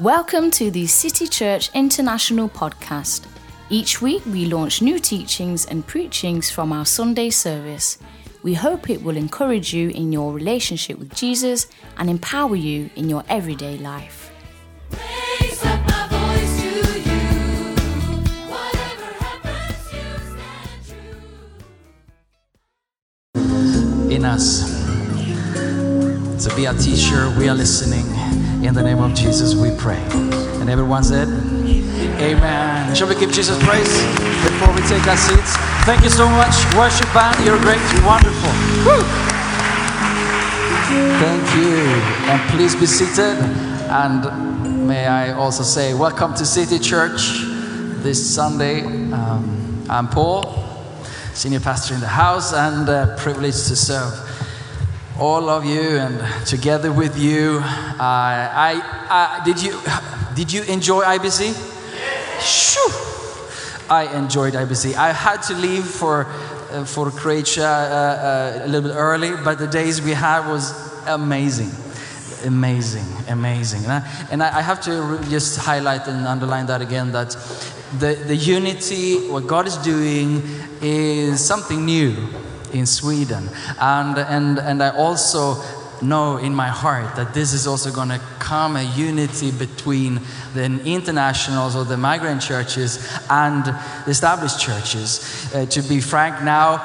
Welcome to the City Church International podcast. Each week we launch new teachings and preachings from our Sunday service. We hope it will encourage you in your relationship with Jesus and empower you in your everyday life. Raise up my voice to you. Whatever happens, you stand true. in us. To be a teacher, we are listening. In the name of Jesus, we pray. And everyone said, Amen. Shall we give Jesus praise before we take our seats? Thank you so much, worship band. You're great, you're wonderful. Woo! Thank you. And please be seated. And may I also say, welcome to City Church this Sunday. Um, I'm Paul, senior pastor in the house, and uh, privileged to serve all of you and together with you. Uh, I, I, did you did you enjoy IBC? Yes. Shoo! I enjoyed IBC. I had to leave for uh, for Croatia uh, uh, a little bit early, but the days we had was amazing. Amazing, amazing. And I, and I I have to just highlight and underline that again that the, the unity, what God is doing, is something new in Sweden. And, and, and I also know in my heart that this is also going to come a unity between the internationals or the migrant churches and the established churches. Uh, to be frank, now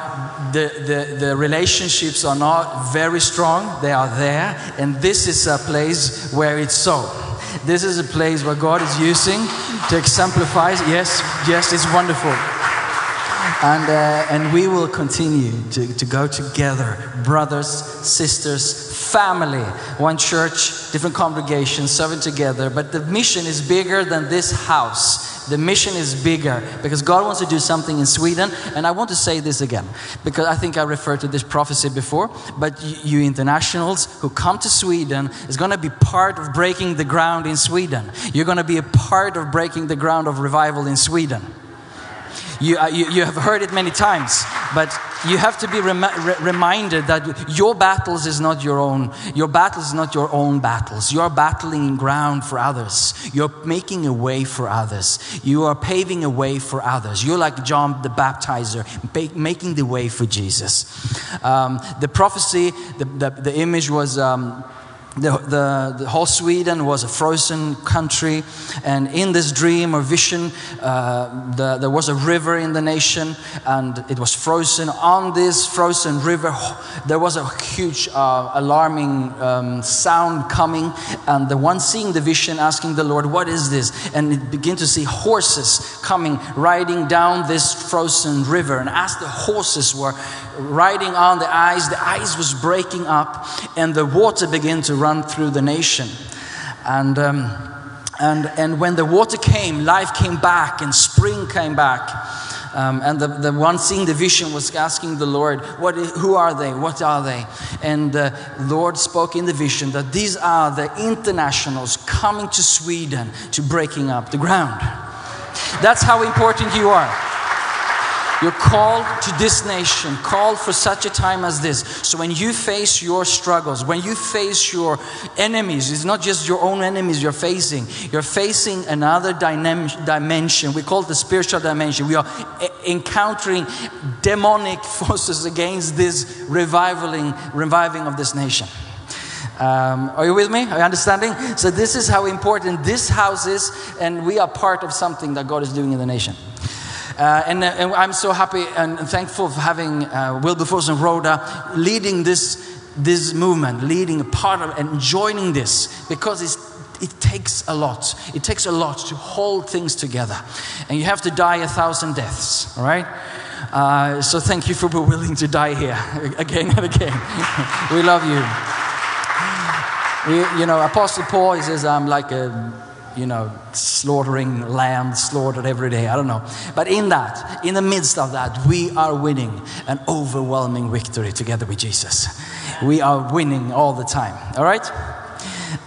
the, the, the relationships are not very strong, they are there, and this is a place where it's so. This is a place where God is using to exemplify. Yes, yes, it's wonderful. And, uh, and we will continue to, to go together, brothers, sisters, family, one church, different congregations, serving together. But the mission is bigger than this house. The mission is bigger because God wants to do something in Sweden. And I want to say this again because I think I referred to this prophecy before. But you, you internationals who come to Sweden is going to be part of breaking the ground in Sweden. You're going to be a part of breaking the ground of revival in Sweden. You, uh, you, you have heard it many times, but you have to be remi- re- reminded that your battles is not your own. Your battles is not your own battles. You are battling ground for others. You're making a way for others. You are paving a way for others. You're like John the Baptizer, pa- making the way for Jesus. Um, the prophecy, the, the, the image was. Um, the, the, the whole Sweden was a frozen country, and in this dream or vision, uh, the, there was a river in the nation, and it was frozen. On this frozen river, there was a huge, uh, alarming um, sound coming, and the one seeing the vision asking the Lord, "What is this?" And it began to see horses coming, riding down this frozen river, and as the horses were riding on the ice, the ice was breaking up, and the water began to run through the nation. And, um, and, and when the water came, life came back, and spring came back. Um, and the, the one seeing the vision was asking the Lord, what, i- Who are they? What are they? And the Lord spoke in the vision that these are the internationals coming to Sweden to breaking up the ground. That's how important you are. You're called to this nation, called for such a time as this. So when you face your struggles, when you face your enemies, it's not just your own enemies you're facing, you're facing another dynam- dimension. We call it the spiritual dimension. We are encountering demonic forces against this revivaling, reviving of this nation. Um, are you with me? Are you understanding? So, this is how important this house is, and we are part of something that God is doing in the nation. Uh, and, uh, and I'm so happy and thankful for having uh, Wilberforce and Rhoda leading this, this movement, leading a part of and joining this because it's, it takes a lot. It takes a lot to hold things together. And you have to die a thousand deaths, all right? Uh, so thank you for being willing to die here again and again. we love you. You know, Apostle Paul, he says, I'm like a, you know, slaughtering lamb slaughtered every day. I don't know. But in that, in the midst of that, we are winning an overwhelming victory together with Jesus. We are winning all the time. All right?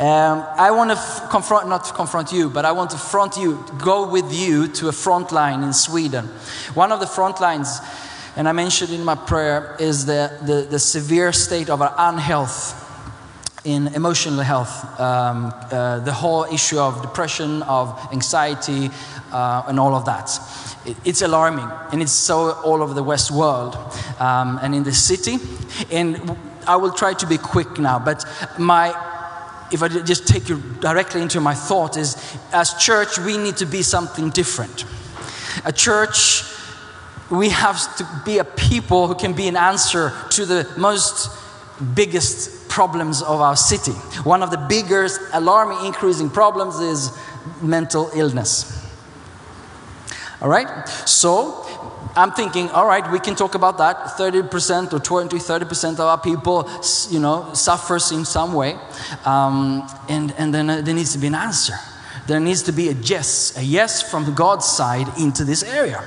Um, I want to f- confront, not confront you, but I want to front you, go with you to a front line in Sweden. One of the front lines, and I mentioned in my prayer, is the, the, the severe state of our unhealth in emotional health, um, uh, the whole issue of depression, of anxiety, uh, and all of that. It- it's alarming, and it's so all over the West world um, and in the city. And I will try to be quick now, but my if I just take you directly into my thought is as church we need to be something different a church we have to be a people who can be an answer to the most biggest problems of our city. One of the biggest alarming increasing problems is mental illness. All right? So i'm thinking all right we can talk about that. 30% or 20 30% of our people you know suffers in some way. Um, and, and then uh, there needs to be an answer. There needs to be a yes a yes from god's side into this area.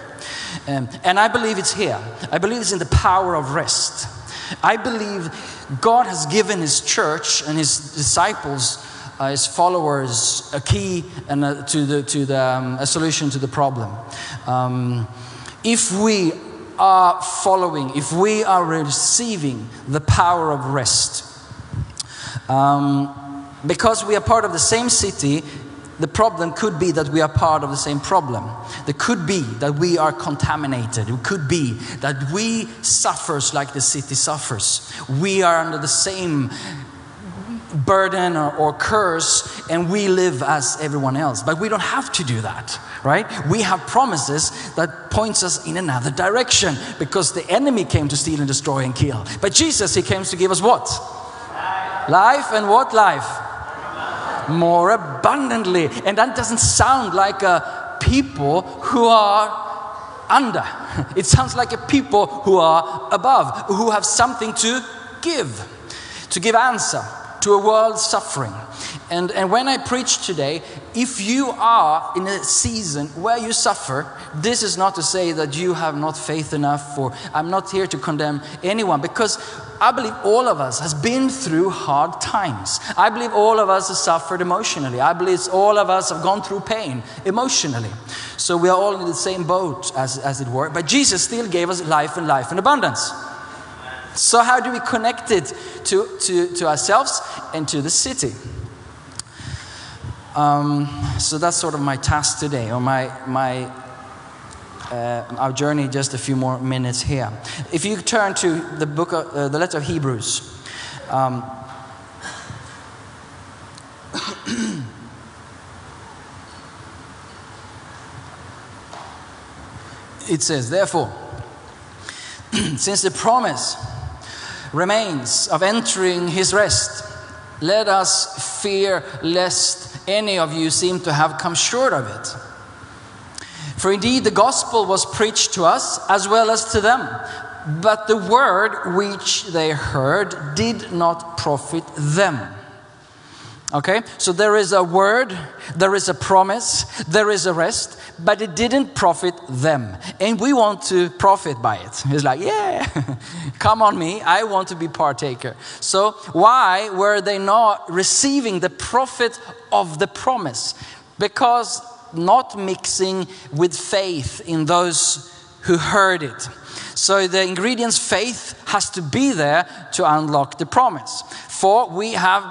Um, and i believe it's here. I believe it's in the power of rest. I believe god has given his church and his disciples uh, his followers a key and a, to the to the um, a solution to the problem. Um, if we are following, if we are receiving the power of rest, um, because we are part of the same city, the problem could be that we are part of the same problem. There could be that we are contaminated. It could be that we suffers like the city suffers. We are under the same burden or, or curse and we live as everyone else. But we don't have to do that right? We have promises that points us in another direction because the enemy came to steal and destroy and kill. But jesus he came to give us what? Life. And what? Life more abundantly. And that doesn't sound like a people who are under. It sounds like a people who are above who have something to give to give answer to a world suffering. And, and when I preach today, if you are in a season where you suffer, this is not to say that you have not faith enough, or I'm not here to condemn anyone, because I believe all of us has been through hard times. I believe all of us have suffered emotionally. I believe all of us have gone through pain emotionally. So we are all in the same boat, as, as it were. But Jesus still gave us life and life in abundance. So, how do we connect it to, to, to ourselves and to the city? Um, so, that's sort of my task today, or my, my, uh, our journey, just a few more minutes here. If you turn to the book, of, uh, the letter of Hebrews, um, it says, Therefore, since the promise remains of entering his rest, let us fear lest any of you seem to have come short of it. For indeed, the gospel was preached to us as well as to them, but the word which they heard did not profit them. Okay, so there is a word, there is a promise, there is a rest, but it didn't profit them. And we want to profit by it. It's like, yeah, come on me, I want to be partaker. So why were they not receiving the profit of the promise? Because not mixing with faith in those who heard it. So the ingredients faith has to be there to unlock the promise. For we have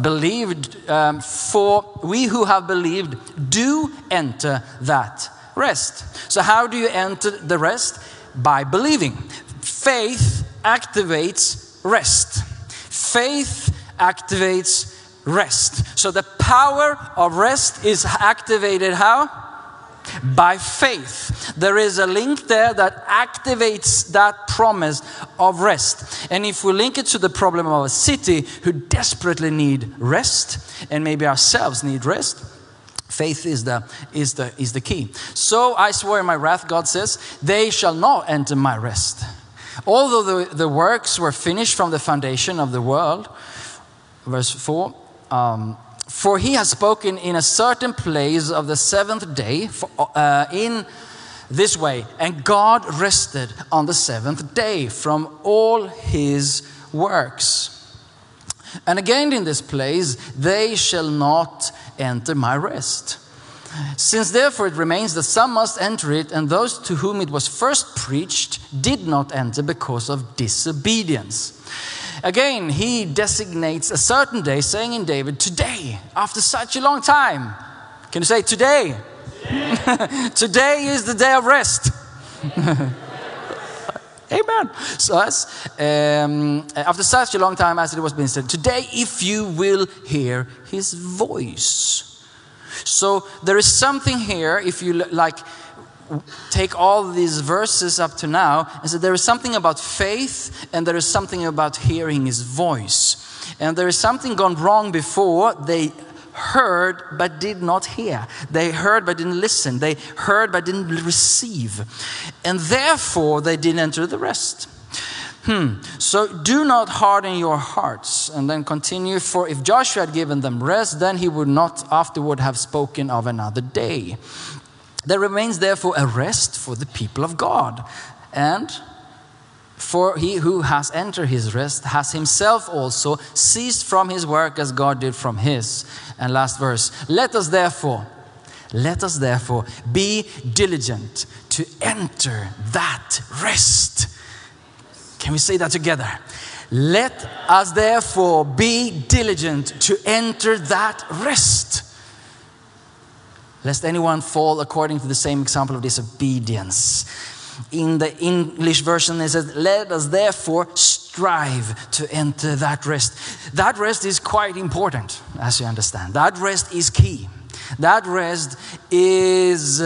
believed, um, for we who have believed do enter that rest. So, how do you enter the rest? By believing. Faith activates rest. Faith activates rest. So, the power of rest is activated how? By faith. There is a link there that activates that promise of rest. And if we link it to the problem of a city who desperately need rest, and maybe ourselves need rest, faith is the, is the, is the key. So I swear in my wrath, God says, they shall not enter my rest. Although the, the works were finished from the foundation of the world, verse 4. Um, for he has spoken in a certain place of the seventh day for, uh, in this way, and God rested on the seventh day from all his works. And again in this place, they shall not enter my rest. Since therefore it remains that some must enter it, and those to whom it was first preached did not enter because of disobedience. Again, he designates a certain day, saying in David, Today, after such a long time. Can you say today? today is the day of rest. Amen. So, as, um, after such a long time as it was being said, today, if you will hear his voice. So, there is something here, if you like, take all these verses up to now and say there is something about faith and there is something about hearing his voice. And there is something gone wrong before they heard but did not hear. They heard but didn't listen. They heard but didn't receive. And therefore they didn't enter the rest. Hmm. So do not harden your hearts. And then continue. For if Joshua had given them rest, then he would not afterward have spoken of another day. There remains therefore a rest for the people of God. And for he who has entered his rest has himself also ceased from his work as God did from his. And last verse Let us therefore, let us therefore be diligent to enter that rest. Can we say that together? Let us therefore be diligent to enter that rest lest anyone fall according to the same example of disobedience. In the English version, it says, Let us therefore strive to enter that rest. That rest is quite important, as you understand. That rest is key. That rest is,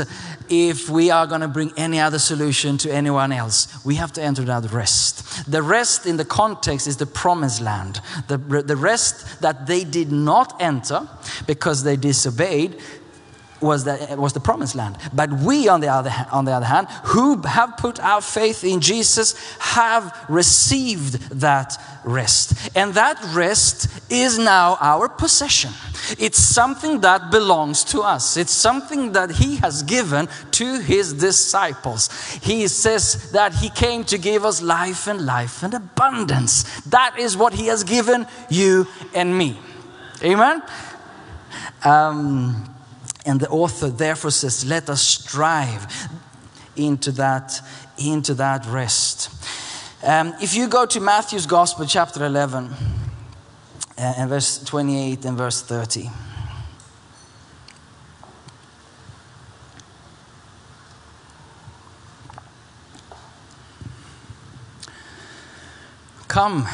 if we are going to bring any other solution to anyone else, we have to enter that rest. The rest in the context is the promised land. The, the rest that they did not enter because they disobeyed was the, was the promised land. But we, on the, other, on the other hand, who have put our faith in Jesus, have received that rest. And that rest is now our possession. It's something that belongs to us, it's something that He has given to His disciples. He says that He came to give us life and life and abundance. That is what He has given you and me. Amen? Um, and the author therefore says, let us strive into that, into that rest. Um, if you go to Matthew's Gospel, chapter 11, uh, and verse 28 and verse 30. Come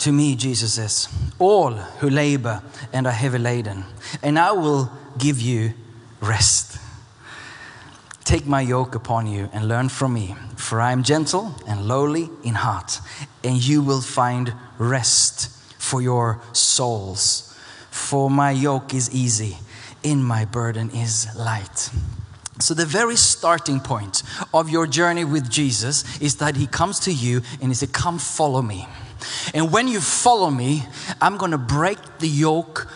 to me, Jesus says, all who labor and are heavy laden, and I will give you rest. Take my yoke upon you and learn from me, for I am gentle and lowly in heart, and you will find rest for your souls. For my yoke is easy, and my burden is light. So, the very starting point of your journey with Jesus is that He comes to you and He says, Come follow me. And when you follow me, I'm going to break the yoke,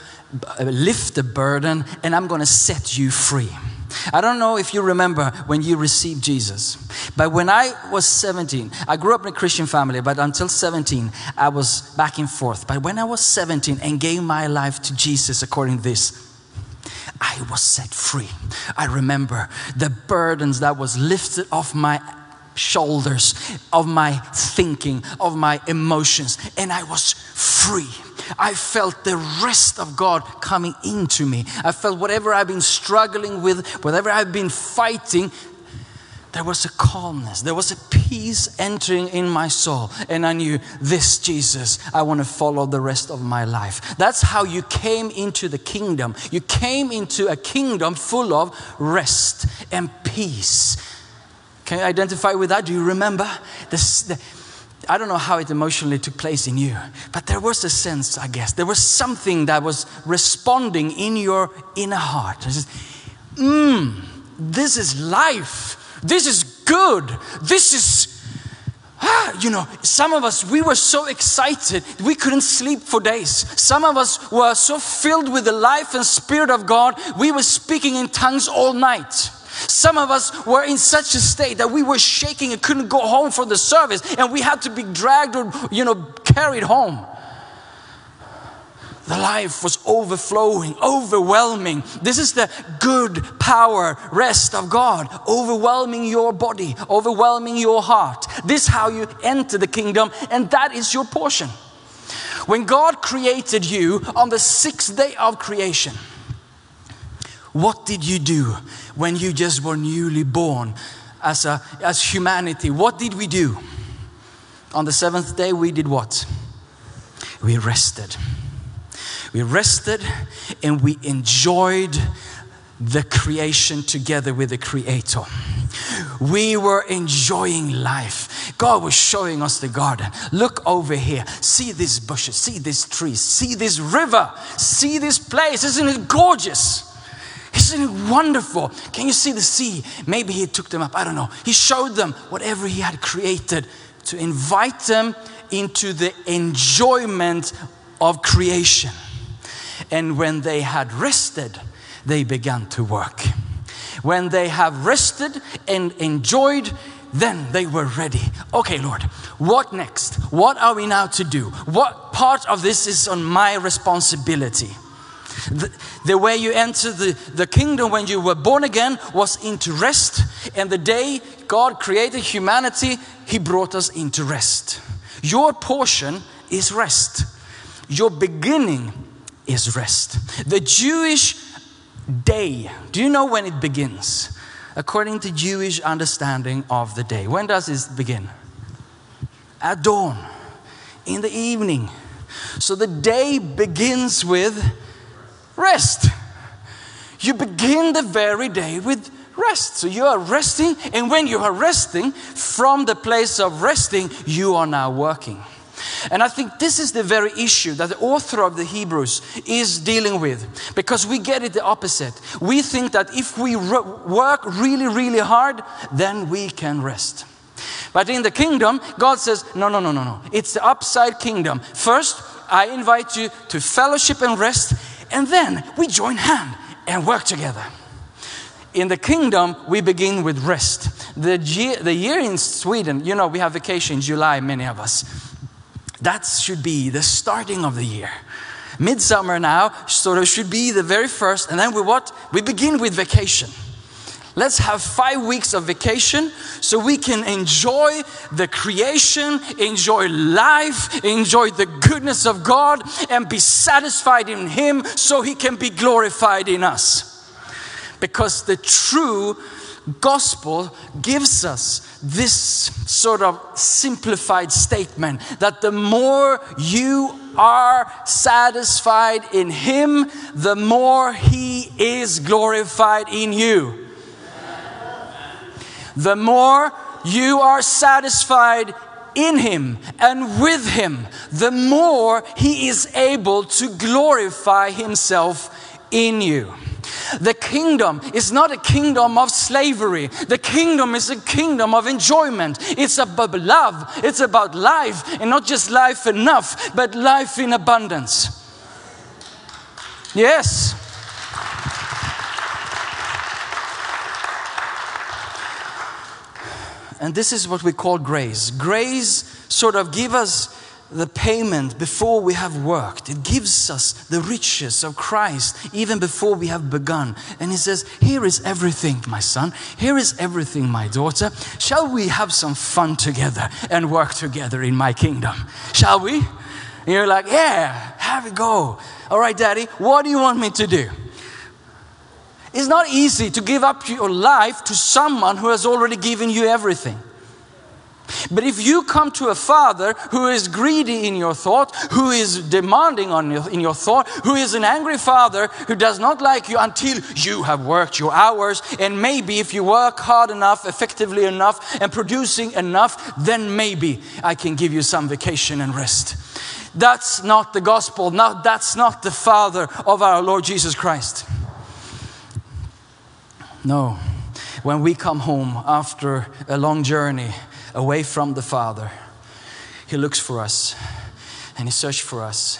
uh, lift the burden, and I'm going to set you free. I don't know if you remember when you received Jesus, but when I was 17, I grew up in a Christian family, but until 17, I was back and forth. But when I was 17 and gave my life to Jesus according to this, I was set free. I remember the burdens that was lifted off my shoulders, of my thinking, of my emotions, and I was free. I felt the rest of God coming into me. I felt whatever I've been struggling with, whatever I've been fighting, there was a calmness, there was a peace entering in my soul. And I knew this Jesus, I want to follow the rest of my life. That's how you came into the kingdom. You came into a kingdom full of rest and peace. Can you identify with that? Do you remember? This, the, I don't know how it emotionally took place in you, but there was a sense, I guess. There was something that was responding in your inner heart. Mmm, this is life. This is good. This is, ah, you know, some of us, we were so excited, we couldn't sleep for days. Some of us were so filled with the life and spirit of God, we were speaking in tongues all night. Some of us were in such a state that we were shaking and couldn't go home from the service, and we had to be dragged or, you know, carried home. The life was overflowing, overwhelming. This is the good power, rest of God, overwhelming your body, overwhelming your heart. This is how you enter the kingdom, and that is your portion. When God created you on the sixth day of creation, what did you do when you just were newly born as, a, as humanity? What did we do? On the seventh day, we did what? We rested. We rested and we enjoyed the creation together with the Creator. We were enjoying life. God was showing us the garden. Look over here. See these bushes. See these trees. See this river. See this place. Isn't it gorgeous? Isn't it wonderful? Can you see the sea? Maybe he took them up. I don't know. He showed them whatever he had created to invite them into the enjoyment of creation. And when they had rested, they began to work. When they have rested and enjoyed, then they were ready. Okay, Lord, what next? What are we now to do? What part of this is on my responsibility? The, the way you entered the, the kingdom when you were born again was into rest, and the day God created humanity, He brought us into rest. Your portion is rest, your beginning is rest. The Jewish day, do you know when it begins? According to Jewish understanding of the day. When does it begin? At dawn, in the evening. So the day begins with rest. You begin the very day with rest. So you are resting, and when you are resting, from the place of resting, you are now working. And I think this is the very issue that the author of the Hebrews is dealing with because we get it the opposite. We think that if we re- work really, really hard, then we can rest. But in the kingdom, God says, no, no, no, no, no. It's the upside kingdom. First, I invite you to fellowship and rest, and then we join hand and work together. In the kingdom, we begin with rest. The year, the year in Sweden, you know, we have vacation in July, many of us. That should be the starting of the year. Midsummer now sort of should be the very first, and then we what? We begin with vacation. Let's have five weeks of vacation so we can enjoy the creation, enjoy life, enjoy the goodness of God, and be satisfied in Him so He can be glorified in us. Because the true gospel gives us this sort of simplified statement that the more you are satisfied in Him, the more He is glorified in you. The more you are satisfied in Him and with Him, the more He is able to glorify Himself in you. The kingdom is not a kingdom of slavery. The kingdom is a kingdom of enjoyment. It's about love. It's about life. And not just life enough, but life in abundance. Yes. And this is what we call grace. Grace sort of give us the payment before we have worked. It gives us the riches of Christ even before we have begun. And He says, Here is everything, my son. Here is everything, my daughter. Shall we have some fun together and work together in my kingdom? Shall we? And you're like, Yeah, have it go. All right, daddy, what do you want me to do? It's not easy to give up your life to someone who has already given you everything. But if you come to a father who is greedy in your thought, who is demanding on your, in your thought, who is an angry father who does not like you until you have worked your hours, and maybe if you work hard enough, effectively enough, and producing enough, then maybe I can give you some vacation and rest. That's not the gospel. No, that's not the father of our Lord Jesus Christ. No. When we come home after a long journey away from the Father, He looks for us and He searches for us.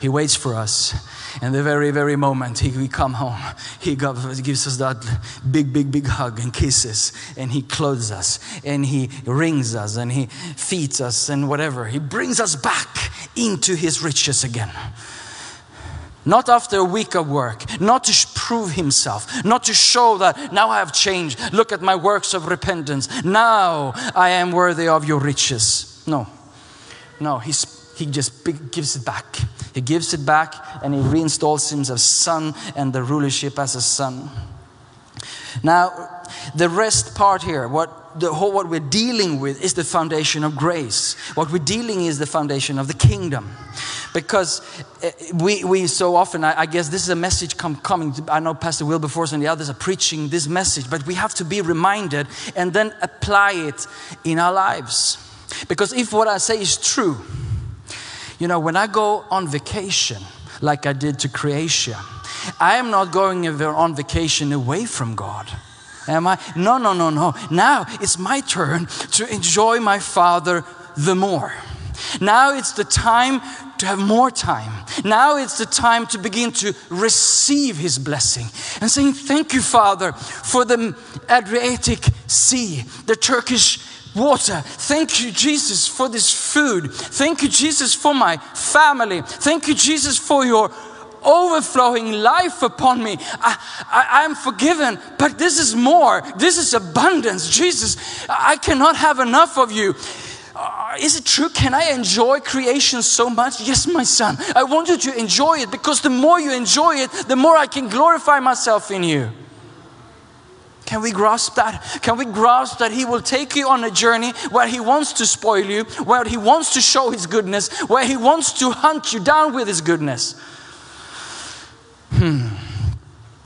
He waits for us. And the very, very moment he, we come home, He gives us that big, big, big hug and kisses. And He clothes us and He rings us and He feeds us and whatever. He brings us back into His riches again. Not after a week of work, not to prove himself, not to show that now I have changed. Look at my works of repentance. Now I am worthy of your riches. No, no, he's he just gives it back. He gives it back and he reinstalls him as son and the rulership as a son. Now, the rest part here, what the whole what we're dealing with is the foundation of grace. What we're dealing is the foundation of the kingdom. Because eh, we, we so often, I, I guess this is a message come, coming. I know Pastor Wilberforce and the others are preaching this message, but we have to be reminded and then apply it in our lives. Because if what I say is true, you know, when I go on vacation, like I did to Croatia, I am not going on vacation away from God. Am I? No, no, no, no. Now it's my turn to enjoy my Father the more. Now it's the time to have more time. Now it's the time to begin to receive His blessing and saying, Thank you, Father, for the Adriatic Sea, the Turkish water. Thank you, Jesus, for this food. Thank you, Jesus, for my family. Thank you, Jesus, for your overflowing life upon me. I, am forgiven, but this is more. This is abundance. Jesus, I cannot have enough of you. Uh, is it true? Can I enjoy creation so much? Yes, my son. I want you to enjoy it because the more you enjoy it, the more I can glorify myself in you. Can we grasp that? Can we grasp that He will take you on a journey where He wants to spoil you, where He wants to show His goodness, where He wants to hunt you down with His goodness? Hmm.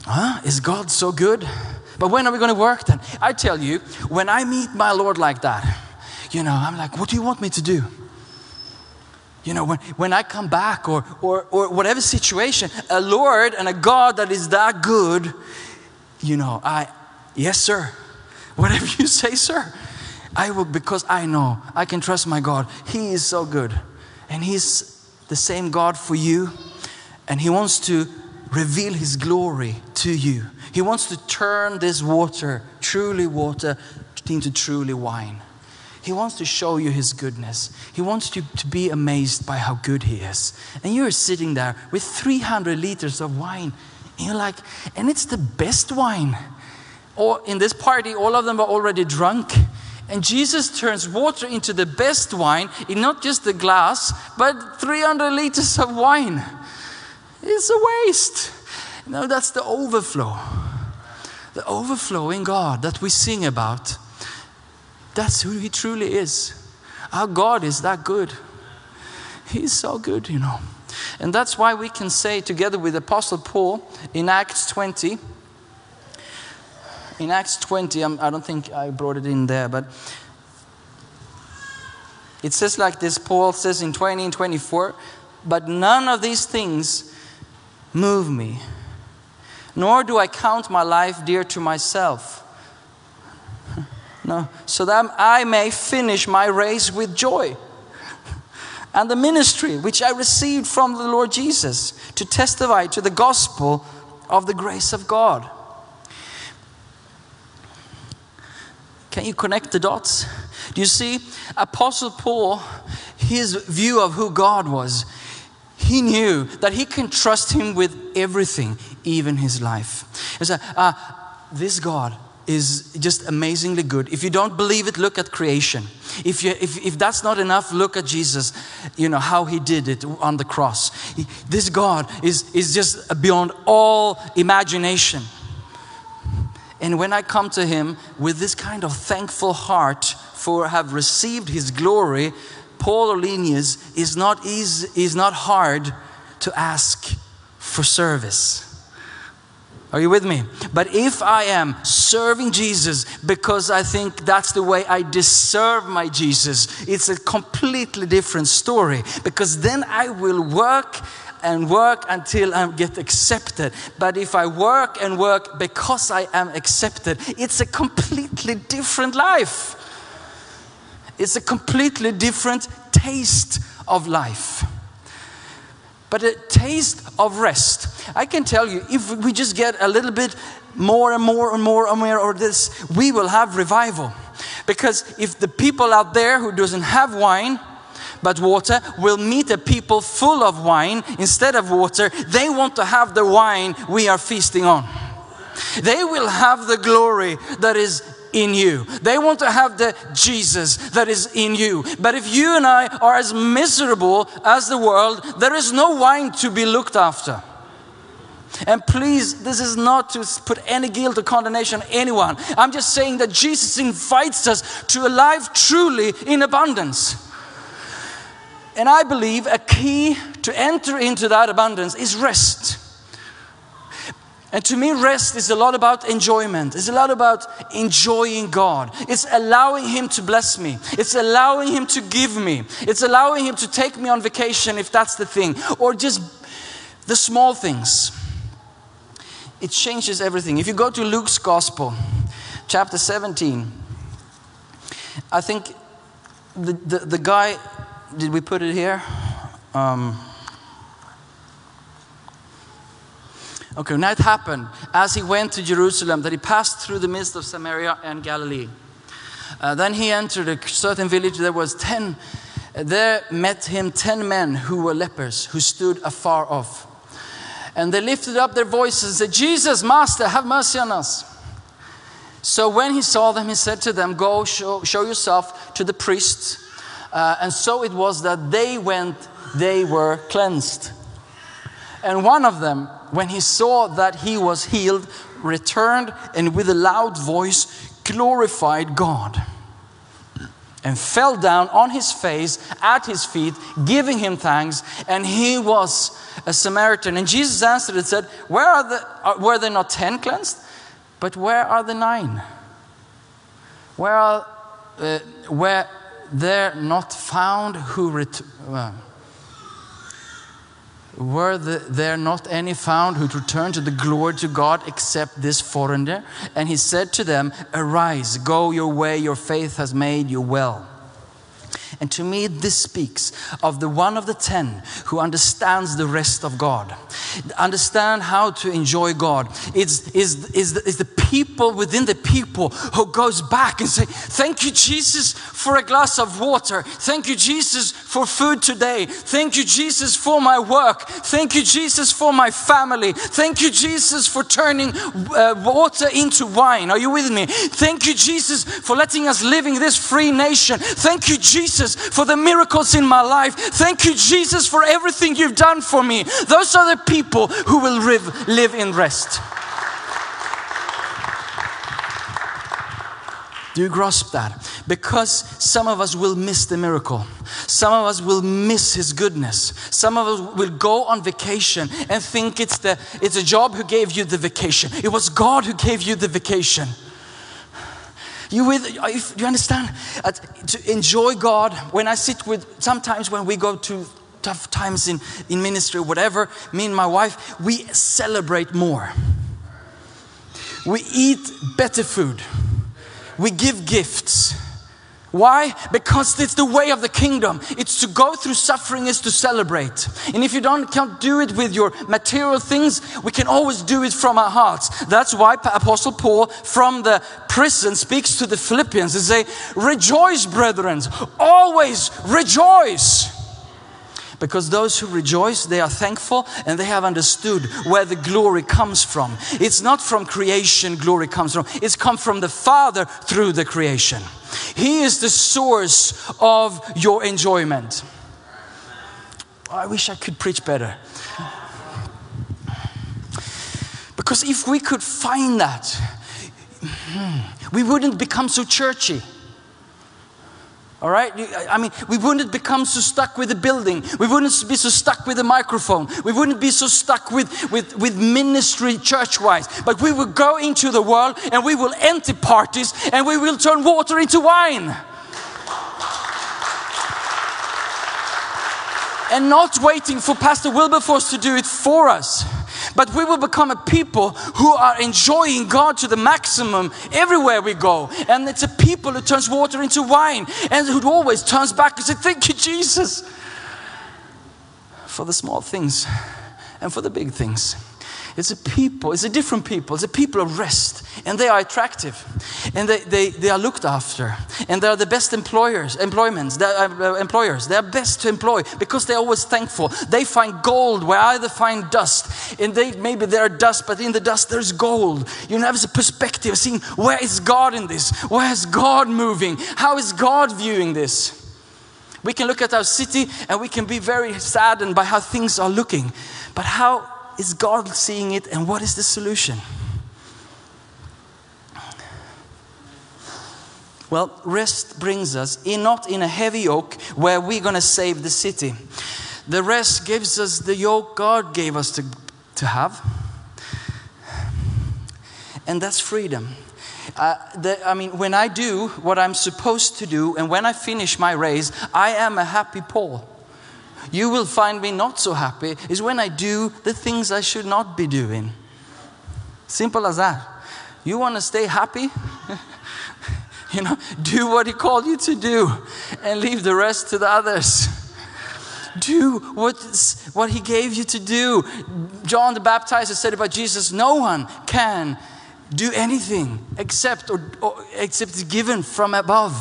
Huh? Is God so good? But when are we going to work then? I tell you, when I meet my Lord like that, you know, I'm like, what do you want me to do? You know, when, when I come back or, or, or whatever situation, a Lord and a God that is that good, you know, I, yes, sir. Whatever you say, sir. I will, because I know I can trust my God. He is so good. And He's the same God for you. And He wants to reveal His glory to you. He wants to turn this water, truly water, into truly wine. He wants to show you His goodness. He wants you to be amazed by how good He is. And you're sitting there with 300 liters of wine. And you're like, and it's the best wine. Or in this party, all of them were already drunk. And Jesus turns water into the best wine in not just the glass, but 300 liters of wine. It's a waste. No, that's the overflow. The overflow in God that we sing about. That's who He truly is. Our God is that good. He's so good, you know. And that's why we can say, together with Apostle Paul in Acts 20, in Acts 20, I'm, I do not think I brought it in there, but it says like this Paul says in 20 and 24, but none of these things move me, nor do I count my life dear to myself. No, so that I may finish my race with joy. And the ministry which I received from the Lord Jesus to testify to the gospel of the grace of God. Can you connect the dots? Do you see? Apostle Paul, his view of who God was, he knew that he can trust him with everything, even his life. He said, uh, This God is just amazingly good. If you don't believe it, look at creation. If, you, if, if that's not enough, look at Jesus, you know, how he did it on the cross. He- this God is, is just beyond all imagination. And when I come to him with this kind of thankful heart for have received his glory, Paul Olenius is not easy, is not hard to ask for service. Are you with me? But if I am serving Jesus because I think that's the way I deserve my Jesus, it's a completely different story because then I will work and work until I get accepted. But if I work and work because I am accepted, it's a completely different life. It's a completely different taste of life. But a taste of rest. I can tell you, if we just get a little bit more and more and more and more of this, we will have revival. Because if the people out there who doesn't have wine, but water will meet a people full of wine instead of water, they want to have the wine we are feasting on. They will have the glory that is in you. They want to have the Jesus that is in you. But if you and I are as miserable as the world, there is no wine to be looked after. And please, this is not to put any guilt or condemnation on anyone. I'm just saying that Jesus invites us to a life truly in abundance. And I believe a key to enter into that abundance is rest. And to me, rest is a lot about enjoyment. It's a lot about enjoying God. It's allowing Him to bless me. It's allowing Him to give me. It's allowing Him to take me on vacation if that's the thing. Or just the small things. It changes everything. If you go to Luke's Gospel, chapter 17, I think the, the, the guy, did we put it here? Um, Okay, now it happened as he went to Jerusalem that he passed through the midst of Samaria and Galilee. Uh, then he entered a certain village. There was ten. There met him ten men who were lepers, who stood afar off, and they lifted up their voices and said, "Jesus, Master, have mercy on us." So when he saw them, he said to them, "Go show, show yourself to the priests." Uh, and so it was that they went; they were cleansed. And one of them, when he saw that he was healed, returned and with a loud voice glorified God and fell down on his face at his feet, giving him thanks. And he was a Samaritan. And Jesus answered and said, Where are the, are- were there not ten cleansed? But where are the nine? Where are uh, were there not found who ret- uh, were there not any found who returned to the glory to God except this foreigner? And he said to them, Arise, go your way, your faith has made you well. And to me, this speaks of the one of the ten who understands the rest of God, understand how to enjoy God. It's, is, is, the, is the people within the people who goes back and say, Thank you, Jesus, for a glass of water. Thank you, Jesus, for food today. Thank you, Jesus, for my work. Thank you, Jesus, for my family. Thank you, Jesus, for turning uh, water into wine. Are you with me? Thank you, Jesus, for letting us live in this free nation. Thank you, Jesus, for the miracles in my life. Thank you, Jesus, for everything you've done for me. Those are the people who will live, live in rest. Do you grasp that? Because some of us will miss the miracle. Some of us will miss his goodness. Some of us will go on vacation and think it's the it's a job who gave you the vacation. It was God who gave you the vacation. You with you understand to enjoy God when I sit with sometimes when we go to tough times in, in ministry whatever me and my wife we celebrate more we eat better food we give gifts. Why? Because it's the way of the kingdom. It's to go through suffering is to celebrate. And if you don't can't do it with your material things, we can always do it from our hearts. That's why Apostle Paul from the prison speaks to the Philippians and say, "Rejoice, brethren, always rejoice." Because those who rejoice, they are thankful and they have understood where the glory comes from. It's not from creation glory comes from. It's come from the Father through the creation. He is the source of your enjoyment. Oh, I wish I could preach better. Because if we could find that, hmm, we wouldn't become so churchy. All right? I mean, we wouldn't become so stuck with the building. We wouldn't be so stuck with the microphone. We wouldn't be so stuck with, with, with ministry church wise. But we will go into the world and we will empty parties and we will turn water into wine. and not waiting for Pastor Wilberforce to do it for us. But we will become a people who are enjoying God to the maximum everywhere we go. And it's a people who turns water into wine and who always turns back and says, Thank you, Jesus, for the small things and for the big things. It's a people, it's a different people, it's a people of rest. And they are attractive. And they, they, they are looked after. And they are the best employers, employments, they are, uh, employers. They are best to employ because they're always thankful. They find gold where others find dust. And they maybe there are dust, but in the dust there's gold. You have a perspective, seeing where is God in this? Where is God moving? How is God viewing this? We can look at our city and we can be very saddened by how things are looking. But how is God seeing it and what is the solution? Well, rest brings us in not in a heavy yoke where we're going to save the city. The rest gives us the yoke God gave us to, to have. And that's freedom. Uh, the, I mean, when I do what I'm supposed to do, and when I finish my race, I am a happy Paul. You will find me not so happy is when I do the things I should not be doing. Simple as that. You want to stay happy? you know, do what he called you to do and leave the rest to the others. Do what, what he gave you to do. John the Baptizer said about Jesus, no one can do anything except or, or except given from above.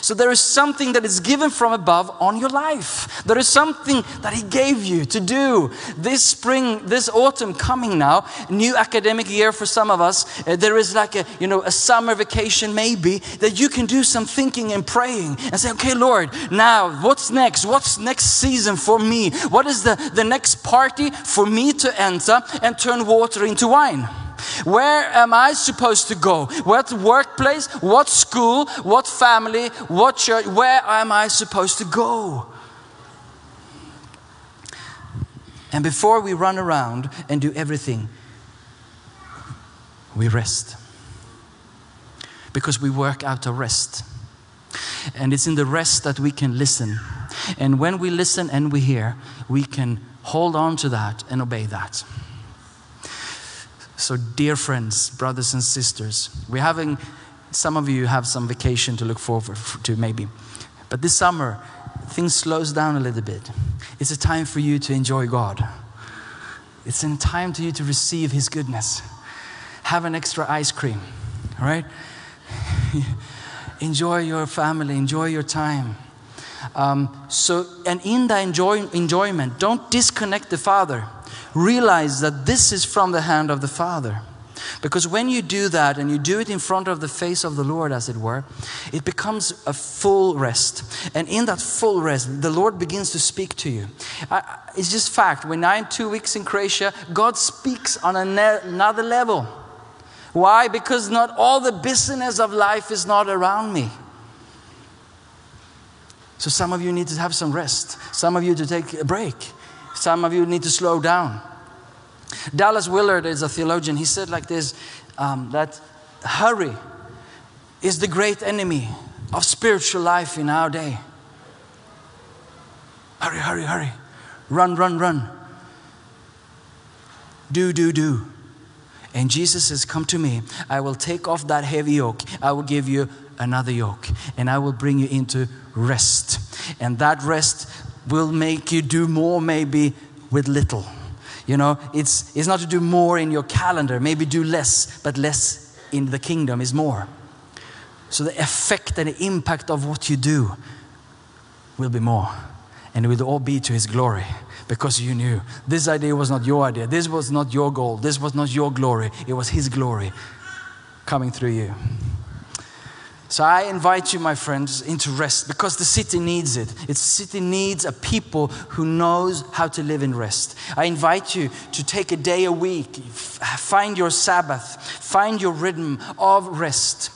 So there is something that is given from above on your life. There is something that he gave you to do. This spring, this autumn coming now, new academic year for some of us, uh, there is like a, you know, a summer vacation maybe that you can do some thinking and praying and say, okay, Lord, now what's next? What's next season for me? What is the, the next party for me to enter and turn water into wine? Where am I supposed to go? What workplace? What school? What family? What church? Where am I supposed to go? And before we run around and do everything, we rest. Because we work out a rest. And it's in the rest that we can listen. And when we listen and we hear, we can hold on to that and obey that. So, dear friends, brothers and sisters, we're having, some of you have some vacation to look forward to maybe. But this summer, things slows down a little bit. It's a time for you to enjoy God. It's a time to you to receive His goodness. Have an extra ice cream, right? enjoy your family, enjoy your time. Um, so, and in the enjoy, enjoyment, don't disconnect the Father. Realize that this is from the hand of the Father. Because when you do that and you do it in front of the face of the Lord, as it were, it becomes a full rest. And in that full rest, the Lord begins to speak to you. I, it's just fact. When I'm two weeks in Croatia, God speaks on another level. Why? Because not all the business of life is not around me. So some of you need to have some rest. Some of you to take a break. Some of you need to slow down. Dallas Willard is a theologian. He said like this um, that hurry is the great enemy of spiritual life in our day. Hurry, hurry, hurry. Run, run, run. Do, do, do. And Jesus says, Come to me. I will take off that heavy yoke. I will give you another yoke. And I will bring you into rest. And that rest will make you do more, maybe with little. You know, it's, it's not to do more in your calendar, maybe do less, but less in the kingdom is more. So the effect and the impact of what you do will be more. And it will all be to his glory because you knew this idea was not your idea. This was not your goal. This was not your glory. It was his glory coming through you. So I invite you, my friends, into rest because the city needs it. Its city needs a people who knows how to live in rest. I invite you to take a day a week, find your Sabbath, find your rhythm of rest.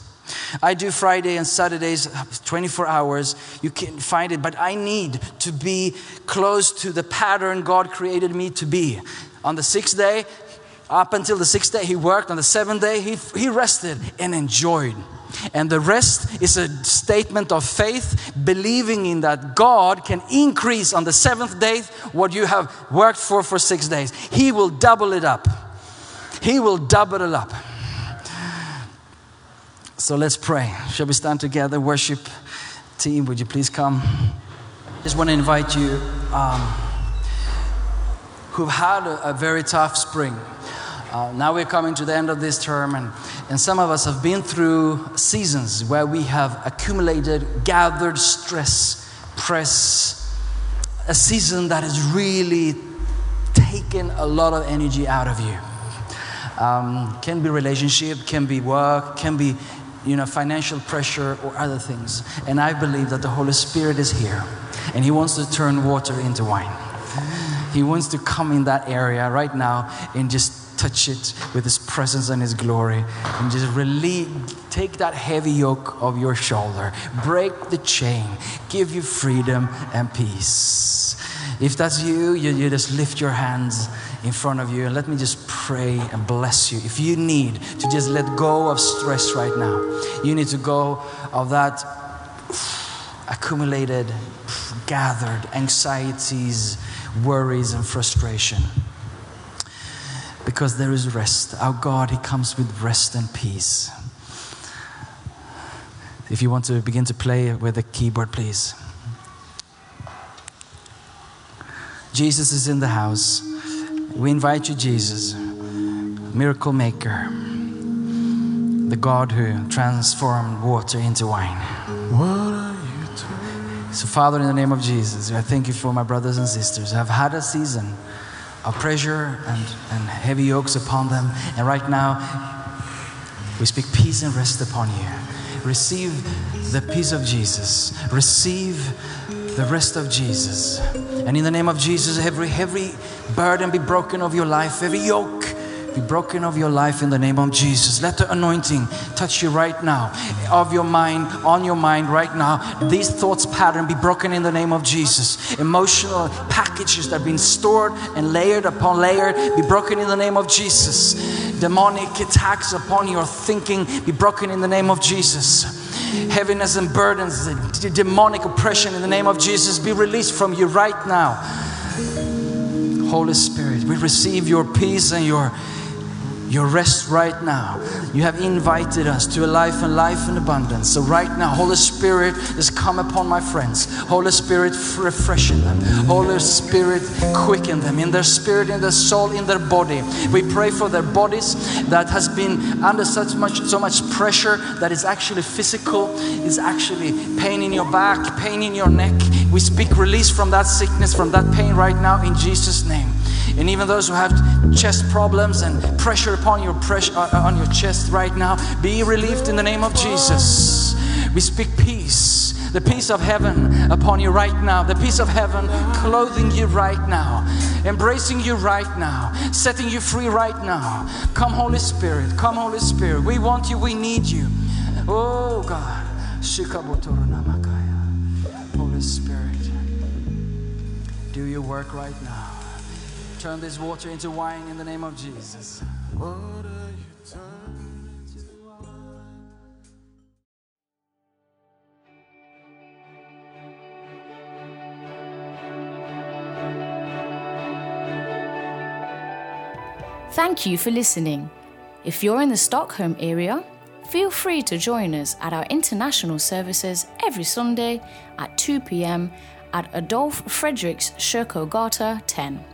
I do Friday and Saturdays, 24 hours. You can find it, but I need to be close to the pattern God created me to be. On the sixth day, up until the sixth day, He worked. On the seventh day, He, he rested and enjoyed. And the rest is a statement of faith, believing in that God can increase on the seventh day what you have worked for for six days. He will double it up. He will double it up. So let's pray. Shall we stand together? Worship team, would you please come? Just want to invite you um, who've had a, a very tough spring. Uh, now we're coming to the end of this term, and, and some of us have been through seasons where we have accumulated, gathered stress, press, a season that has really taken a lot of energy out of you. Um, can be relationship, can be work, can be you know financial pressure or other things. And I believe that the Holy Spirit is here, and He wants to turn water into wine. He wants to come in that area right now and just touch it with His presence and His glory and just relieve, take that heavy yoke of your shoulder, break the chain, give you freedom and peace. If that's you, you, you just lift your hands in front of you and let me just pray and bless you. If you need to just let go of stress right now, you need to go of that accumulated, gathered anxieties, worries, and frustration. Because there is rest. Our God, He comes with rest and peace. If you want to begin to play with the keyboard, please. Jesus is in the house. We invite you, Jesus, miracle maker, the God who transformed water into wine. So, Father, in the name of Jesus, I thank you for my brothers and sisters I've had a season of pressure and, and heavy yokes upon them. And right now, we speak peace and rest upon you. Receive the peace of Jesus. Receive the rest of Jesus. And in the name of Jesus, every heavy burden be broken of your life, every yoke be broken of your life in the name of Jesus. Let the anointing touch you right now, of your mind, on your mind right now. These thoughts pattern be broken in the name of Jesus. Emotional packages that have been stored and layered upon layer be broken in the name of Jesus. Demonic attacks upon your thinking be broken in the name of Jesus. Heaviness and burdens, d- demonic oppression in the name of Jesus be released from you right now. Holy Spirit, we receive your peace and your your rest right now. You have invited us to a life and life in abundance. So, right now, Holy Spirit is come upon my friends. Holy Spirit, refreshing them. Holy Spirit, quicken them in their spirit, in their soul, in their body. We pray for their bodies that has been under such much, so much pressure that is actually physical, is actually pain in your back, pain in your neck. We speak release from that sickness, from that pain right now in Jesus' name. And even those who have chest problems and pressure upon your pressure uh, on your chest right now, be relieved in the name of Jesus. We speak peace, the peace of heaven upon you right now, the peace of heaven clothing you right now, embracing you right now, setting you free right now. Come, Holy Spirit, come, Holy Spirit. We want you, we need you. Oh God. Holy Spirit, do your work right now. Turn this water into wine in the name of Jesus. Thank you for listening. If you're in the Stockholm area, feel free to join us at our international services every Sunday at 2 pm at Adolf Fredriks Kyrkogata 10.